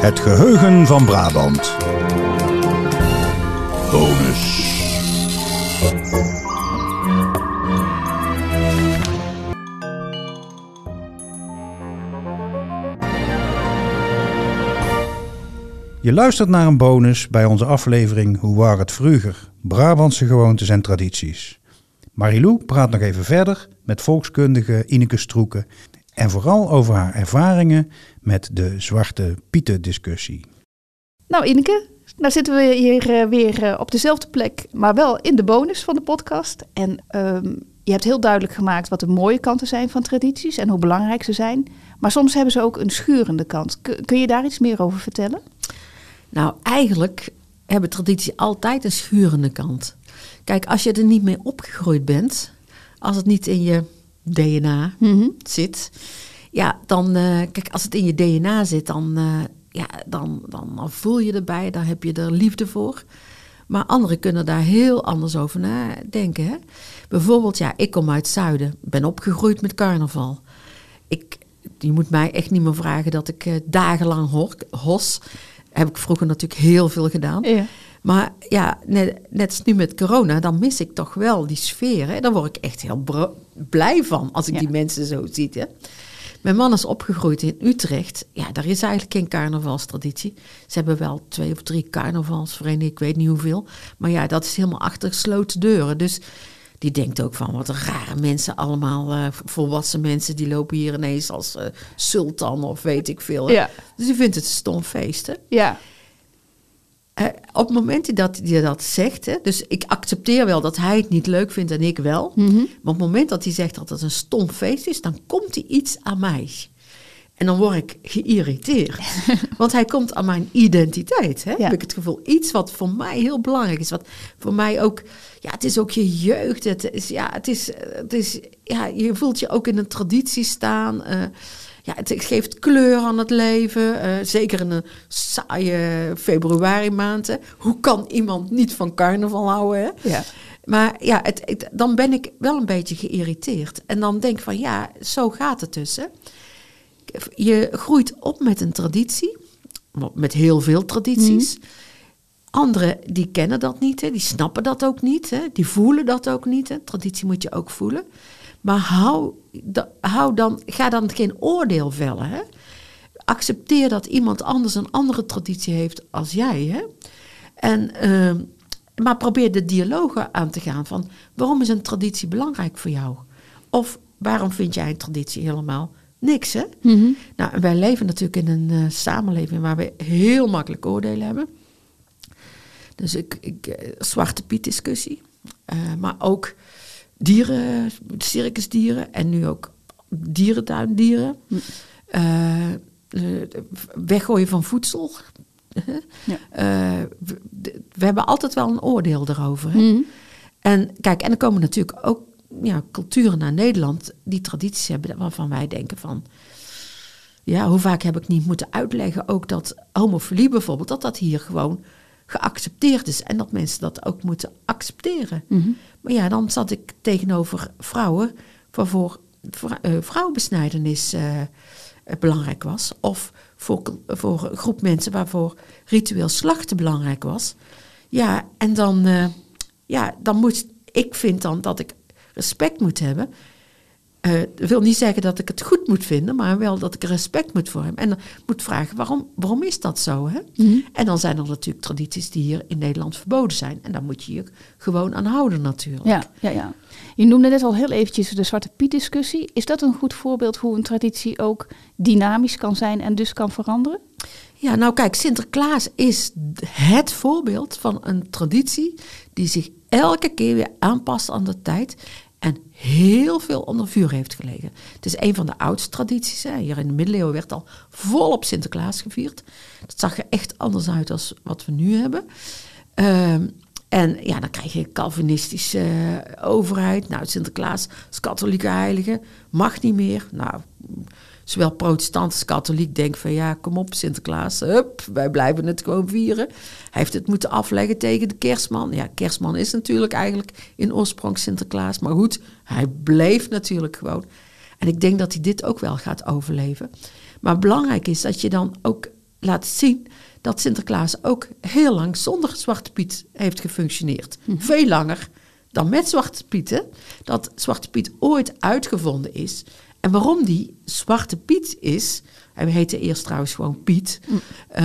Het geheugen van Brabant. Bonus. Je luistert naar een bonus bij onze aflevering Hoe waar het vroeger? Brabantse gewoontes en tradities. Marilou praat nog even verder met volkskundige Ineke Stroeken en vooral over haar ervaringen met de Zwarte Pieten discussie. Nou Ineke, nou zitten we hier eh, weer eh, op dezelfde plek, maar wel in de bonus van de podcast. En ehm, je hebt heel duidelijk gemaakt wat de mooie kanten zijn van tradities en hoe belangrijk ze zijn. Maar soms hebben ze ook een schurende kant. kun je daar iets meer over vertellen? Nou, eigenlijk hebben tradities altijd een schurende kant. Kijk, als je er niet mee opgegroeid bent, als het niet in je DNA Mhm. zit, ja, dan, eh, kijk, als het in je DNA zit, dan, eh, ja, dan, dan, dan voel je erbij, dan heb je er liefde voor. Maar anderen kunnen daar heel anders over nadenken. Hè? Bijvoorbeeld, ja, ik kom uit het zuiden, ben opgegroeid met carnaval. Ik, je moet mij echt niet meer vragen dat ik eh, dagenlang hor- hos. Heb ik vroeger natuurlijk heel veel gedaan. Ja. Maar ja, net, net als nu met corona, dan mis ik toch wel die sfeer. Hè? Daar word ik echt heel blij van als ik Ja. die mensen zo zie. Hè? Mijn man is opgegroeid in Utrecht. Ja, daar is eigenlijk geen carnavalstraditie. Ze hebben wel twee of drie carnavalsverenigingen, ik weet niet hoeveel. Maar ja, dat is helemaal achter gesloten deuren. Dus die denkt ook van, wat een rare mensen allemaal, eh, volwassen mensen, die lopen hier ineens als eh, sultan of weet ik veel. hè. Ja. Dus die vindt het een stom feest. Hè? Ja, op het moment dat hij dat zegt, hè, dus ik accepteer wel dat hij het niet leuk vindt en ik wel. Mhm. Maar op het moment dat hij zegt dat het een stom feest is, dan komt hij iets aan mij. En dan word ik geïrriteerd. Want hij komt aan mijn identiteit. Hè? Ja. Heb ik het gevoel. Iets wat voor mij heel belangrijk is. Wat voor mij ook. Ja, het is ook je jeugd. Het is, ja, het is, het is, ja, je voelt je ook in een traditie staan. eh, ja, het geeft kleur aan het leven. eh, zeker in een saaie februari maand. Hoe kan iemand niet van carnaval houden? Hè? ja. Maar ja, het, het- dan ben ik wel een beetje geïrriteerd. En dan denk ik van ja, zo gaat het dus. Hè. Je groeit op met een traditie, met heel veel tradities. Anderen die kennen dat niet, hè. die snappen dat ook niet, hè. die voelen dat ook niet. Hè. Traditie moet je ook voelen. Maar hou, hou dan, ga dan geen oordeel vellen. Hè. Accepteer dat iemand anders een andere traditie heeft als jij. Hè. En, ehm, maar probeer de dialogen aan te gaan van waarom is een traditie belangrijk voor jou? Of waarom vind jij een traditie helemaal niks? Hè? Mhm. Nou, wij leven natuurlijk in een eh, samenleving waar we heel makkelijk oordelen hebben. Dus ik, ik eh, Zwarte Piet discussie. Eh, maar ook dieren, circusdieren en nu ook dierentuindieren. Eh, eh, weggooien van voedsel. Ja. Eh, we, hebben altijd wel een oordeel erover. Hè? Mhm. En kijk, en er komen natuurlijk ook ja, culturen naar Nederland die tradities hebben waarvan wij denken van. Ja, hoe vaak heb ik niet moeten uitleggen ook dat homofilie bijvoorbeeld, dat dat hier gewoon geaccepteerd is en dat mensen dat ook moeten accepteren. Mhm. Maar ja, dan zat ik tegenover vrouwen waarvoor eh, vrouwenbesnijdenis eh, eh, belangrijk was. Of voor, voor een groep mensen waarvoor ritueel slachten belangrijk was. Ja, en dan, ja, dan moet ik vind dan dat ik respect moet hebben. Eh, dat wil niet zeggen dat ik het goed moet vinden, maar wel dat ik respect moet voor hem. En moet vragen, waarom, waarom is dat zo? Hè? Mhm. En dan zijn er natuurlijk tradities die hier in Nederland verboden zijn. En daar moet je je gewoon aan houden natuurlijk. Ja, ja, ja. Je noemde net al heel eventjes de Zwarte Piet discussie. Is dat een goed voorbeeld hoe een traditie ook dynamisch kan zijn en dus kan veranderen? Ja, nou kijk, Sinterklaas is het voorbeeld van een traditie die zich elke keer weer aanpast aan de tijd en heel veel onder vuur heeft gelegen. Het is een van de oudste tradities. Hè. Hier in de middeleeuwen werd al volop Sinterklaas gevierd. Dat zag er echt anders uit als wat we nu hebben. Ehm, en ja, dan krijg je een Calvinistische eh, overheid. Nou, Sinterklaas als katholieke heilige mag niet meer. Nou, zowel protestant als katholiek denken van ja, kom op Sinterklaas, hup, wij blijven het gewoon vieren. Hij heeft het moeten afleggen tegen de kerstman. Ja, kerstman is natuurlijk eigenlijk in oorsprong Sinterklaas, maar goed, hij bleef natuurlijk gewoon. En ik denk dat hij dit ook wel gaat overleven. Maar belangrijk is dat je dan ook laat zien dat Sinterklaas ook heel lang zonder Zwarte Piet heeft gefunctioneerd. Veel langer dan met Zwarte Piet. hè. Dat Zwarte Piet ooit uitgevonden is. En waarom die Zwarte Piet is. Hij heette eerst trouwens gewoon Piet. Eh,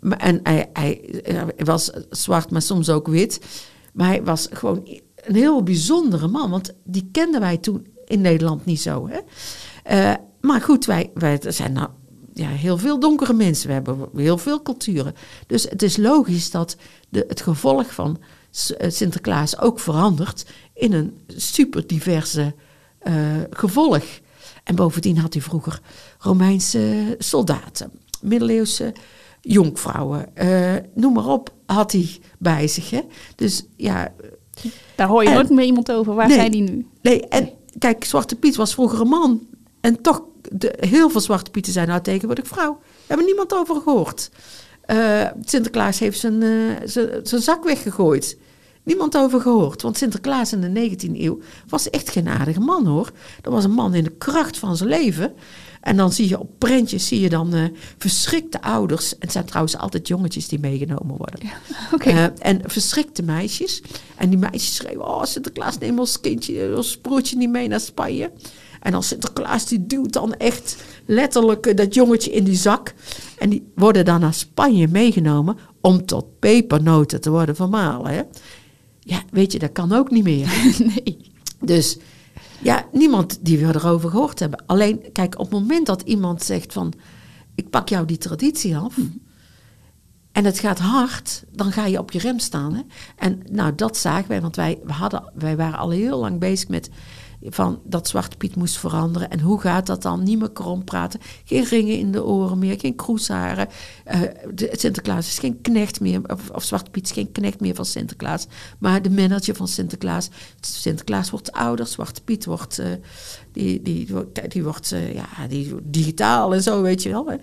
maar- en hij, hij, hij was zwart, maar soms ook wit. Maar hij was gewoon een heel bijzondere man. Want die kenden wij toen in Nederland niet zo. Hè? Eh, maar goed, wij, wij er zijn nou ja, heel veel donkere mensen. We hebben heel veel culturen. Dus het is logisch dat de, het gevolg van eh, Sinterklaas ook verandert in een super diverse eh, gevolg. En bovendien had hij vroeger Romeinse soldaten, middeleeuwse jonkvrouwen, eh, noem maar op, had hij bij zich. Hè? Dus ja, Daar hoor je En- nooit meer iemand over. Waar Nee. zijn die nu? Nee, en kijk, Zwarte Piet was vroeger een man. En toch, de, heel veel Zwarte Pieten zijn nou tegenwoordig vrouw. Daar hebben niemand over gehoord. Eh, Sinterklaas heeft zijn, eh, zijn, zijn zak weggegooid. Niemand over gehoord. Want Sinterklaas in de 19e eeuw was echt geen aardige man hoor. Dat was een man in de kracht van zijn leven. En dan zie je op prentjes zie je dan eh, verschrikte ouders. En het zijn trouwens altijd jongetjes die meegenomen worden. Oké. Eh, en verschrikte meisjes. En die meisjes schreeuwen: Oh, Sinterklaas, neem ons kindje, ons broertje niet mee naar Spanje. En dan Sinterklaas, die duwt dan echt letterlijk eh, dat jongetje in die zak. En die worden dan naar Spanje meegenomen om tot pepernoten te worden vermalen. Hè? Ja, weet je, dat kan ook niet meer. nee. Dus ja, niemand die we erover gehoord hebben. Alleen, kijk, op het moment dat iemand zegt van... ik pak jou die traditie af... en het gaat hard, dan ga je op je rem staan. Hè? En nou, dat zagen wij, want wij, we hadden, wij waren al heel lang bezig met... van dat Zwarte Piet moest veranderen. En hoe gaat dat dan? Niet meer krom praten. Geen ringen in de oren meer, geen kroesharen. De, Sinterklaas is geen knecht meer, of, Zwarte Piet is geen knecht meer van Sinterklaas. Maar de manager van Sinterklaas. Sinterklaas wordt ouder, Zwarte Piet wordt, eh, die, die, die wordt eh, ja, die, digitaal en zo, weet je wel.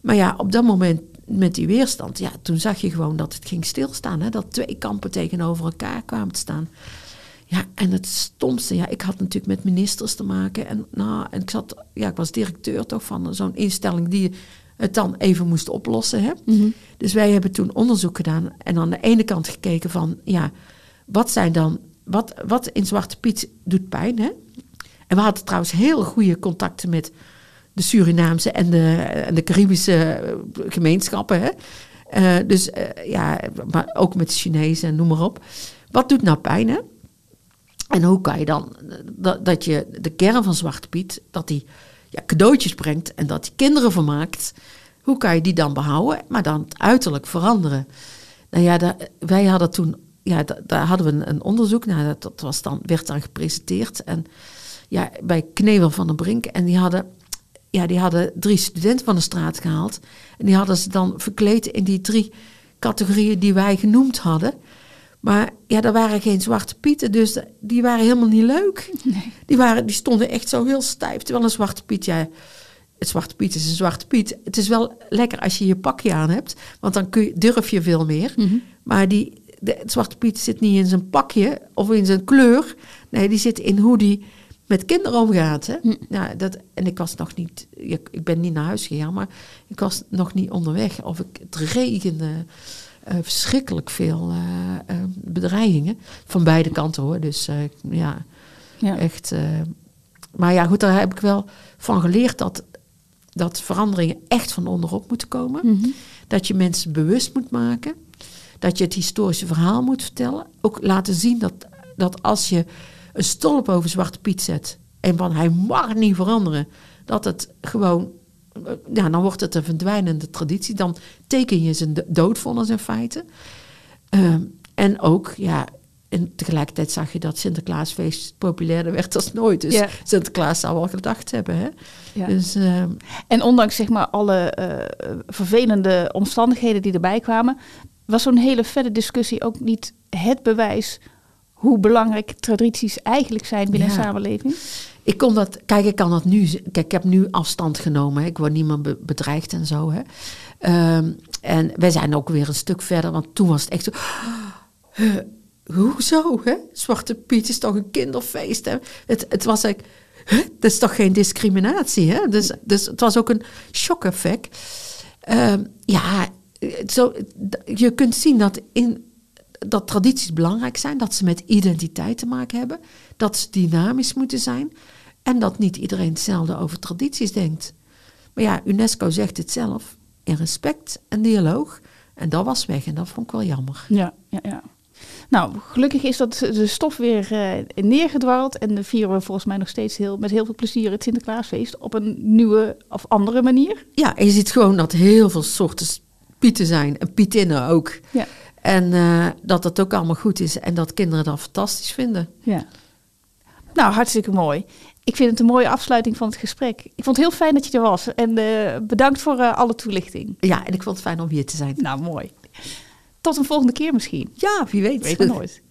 Maar ja, op dat moment met die weerstand, ja, toen zag je gewoon dat het ging stilstaan. Hè? Dat twee kampen tegenover elkaar kwamen te staan. Ja, en het stomste, ja, ik had natuurlijk met ministers te maken. En, nou, en ik, zat, ja, ik was directeur toch van zo'n instelling die het dan even moest oplossen. Hè? Dus wij hebben toen onderzoek gedaan en aan de ene kant gekeken van, ja, wat zijn dan, wat, wat in Zwarte Piet doet pijn, hè? En we hadden trouwens heel goede contacten met de Surinaamse en de, en de Caribische eh, gemeenschappen. Hè? Eh, dus eh, ja, maar ook met de Chinezen en noem maar op. Wat doet nou pijn, hè? En hoe kan je dan, dat, dat je de kern van Zwarte Piet, dat die ja, cadeautjes brengt en dat die kinderen vermaakt, hoe kan je die dan behouden, maar dan het uiterlijk veranderen? Nou ja, wij hadden toen, ja, da- daar hadden we een, onderzoek, dat, dat was dan, werd dan gepresenteerd en ja, bij Knevel van den Brink en die hadden, ja, die hadden drie studenten van de straat gehaald en die hadden ze dan verkleed in die drie categorieën die wij genoemd hadden. Maar ja, er waren geen zwarte pieten, dus die waren helemaal niet leuk. Die, waren, die stonden echt zo heel stijf. Terwijl een zwarte piet, ja, het zwarte piet is een zwarte piet. Het is wel lekker als je je pakje aan hebt, want dan kun je, durf je veel meer. Maar die, de, het zwarte piet zit niet in zijn pakje of in zijn kleur. Nee, die zit in hoe die met kinderen omgaat. Hè? Ja, dat, en ik was nog niet, ik, ik ben niet naar huis gegaan, maar ik was nog niet onderweg. Of ik, het regende eh, verschrikkelijk veel eh, eh, bedreigingen. Van beide kanten hoor. Dus ja, Ja. echt. maar ja, goed, daar heb ik wel van geleerd dat, dat veranderingen echt van onderop moeten komen. Mhm. Dat je mensen bewust moet maken. Dat je het historische verhaal moet vertellen. Ook laten zien dat, dat als je een stolp over Zwarte Piet zet. en van hij mag niet veranderen. dat het gewoon. Ja, dan wordt het een verdwijnende traditie. Dan teken je zijn do- doodvonnis in feite. Ehm, en ook, ja. En tegelijkertijd zag je dat Sinterklaasfeest populairder werd als nooit. Dus Ja. Sinterklaas zou wel gedacht hebben. Hè? Ja. Dus ehm, En ondanks zeg maar alle eh, vervelende omstandigheden die erbij kwamen, was zo'n hele verder discussie ook niet het bewijs hoe belangrijk tradities eigenlijk zijn binnen Ja. een samenleving. Ik kon dat, kijk, ik kan dat nu, kijk, ik heb nu afstand genomen. Hè. Ik word be- bedreigd en zo. Hè. Ehm, en wij zijn ook weer een stuk verder, want toen was het echt zo. "Huh, hoezo? Hè? Zwarte Piet is toch een kinderfeest? Hè? Het, het was eigenlijk, huh, dat is toch geen discriminatie? Hè? Dus, dus het was ook een shock-effect. Ehm, ja, zo, je kunt zien dat, in, dat tradities belangrijk zijn, dat ze met identiteit te maken hebben, dat ze dynamisch moeten zijn en dat niet iedereen hetzelfde over tradities denkt. Maar ja, UNESCO zegt het zelf, in respect en dialoog. En dat was weg en dat vond ik wel jammer. Ja, ja, ja. Nou, gelukkig is dat de stof weer uh, neergedwaald. En vieren we volgens mij nog steeds heel, met heel veel plezier het Sinterklaasfeest op een nieuwe of andere manier. Ja, en je ziet gewoon dat heel veel soorten pieten zijn. En pietinnen ook. Ja. En uh, dat het ook allemaal goed is. En dat kinderen dat fantastisch vinden. Ja. Nou, hartstikke mooi. Ik vind het een mooie afsluiting van het gesprek. Ik vond het heel fijn dat je er was. En uh, bedankt voor uh, alle toelichting. Ja, en ik vond het fijn om hier te zijn. Nou, mooi. Tot een volgende keer misschien. Ja, wie weet. Weet het nooit.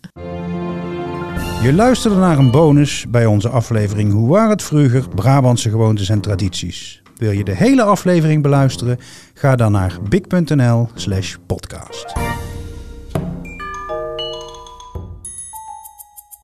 Je luisterde naar een bonus bij onze aflevering Hoe waren het vroeger? Brabantse gewoontes en tradities. Wil je de hele aflevering beluisteren? Ga dan naar big.nl slash podcast.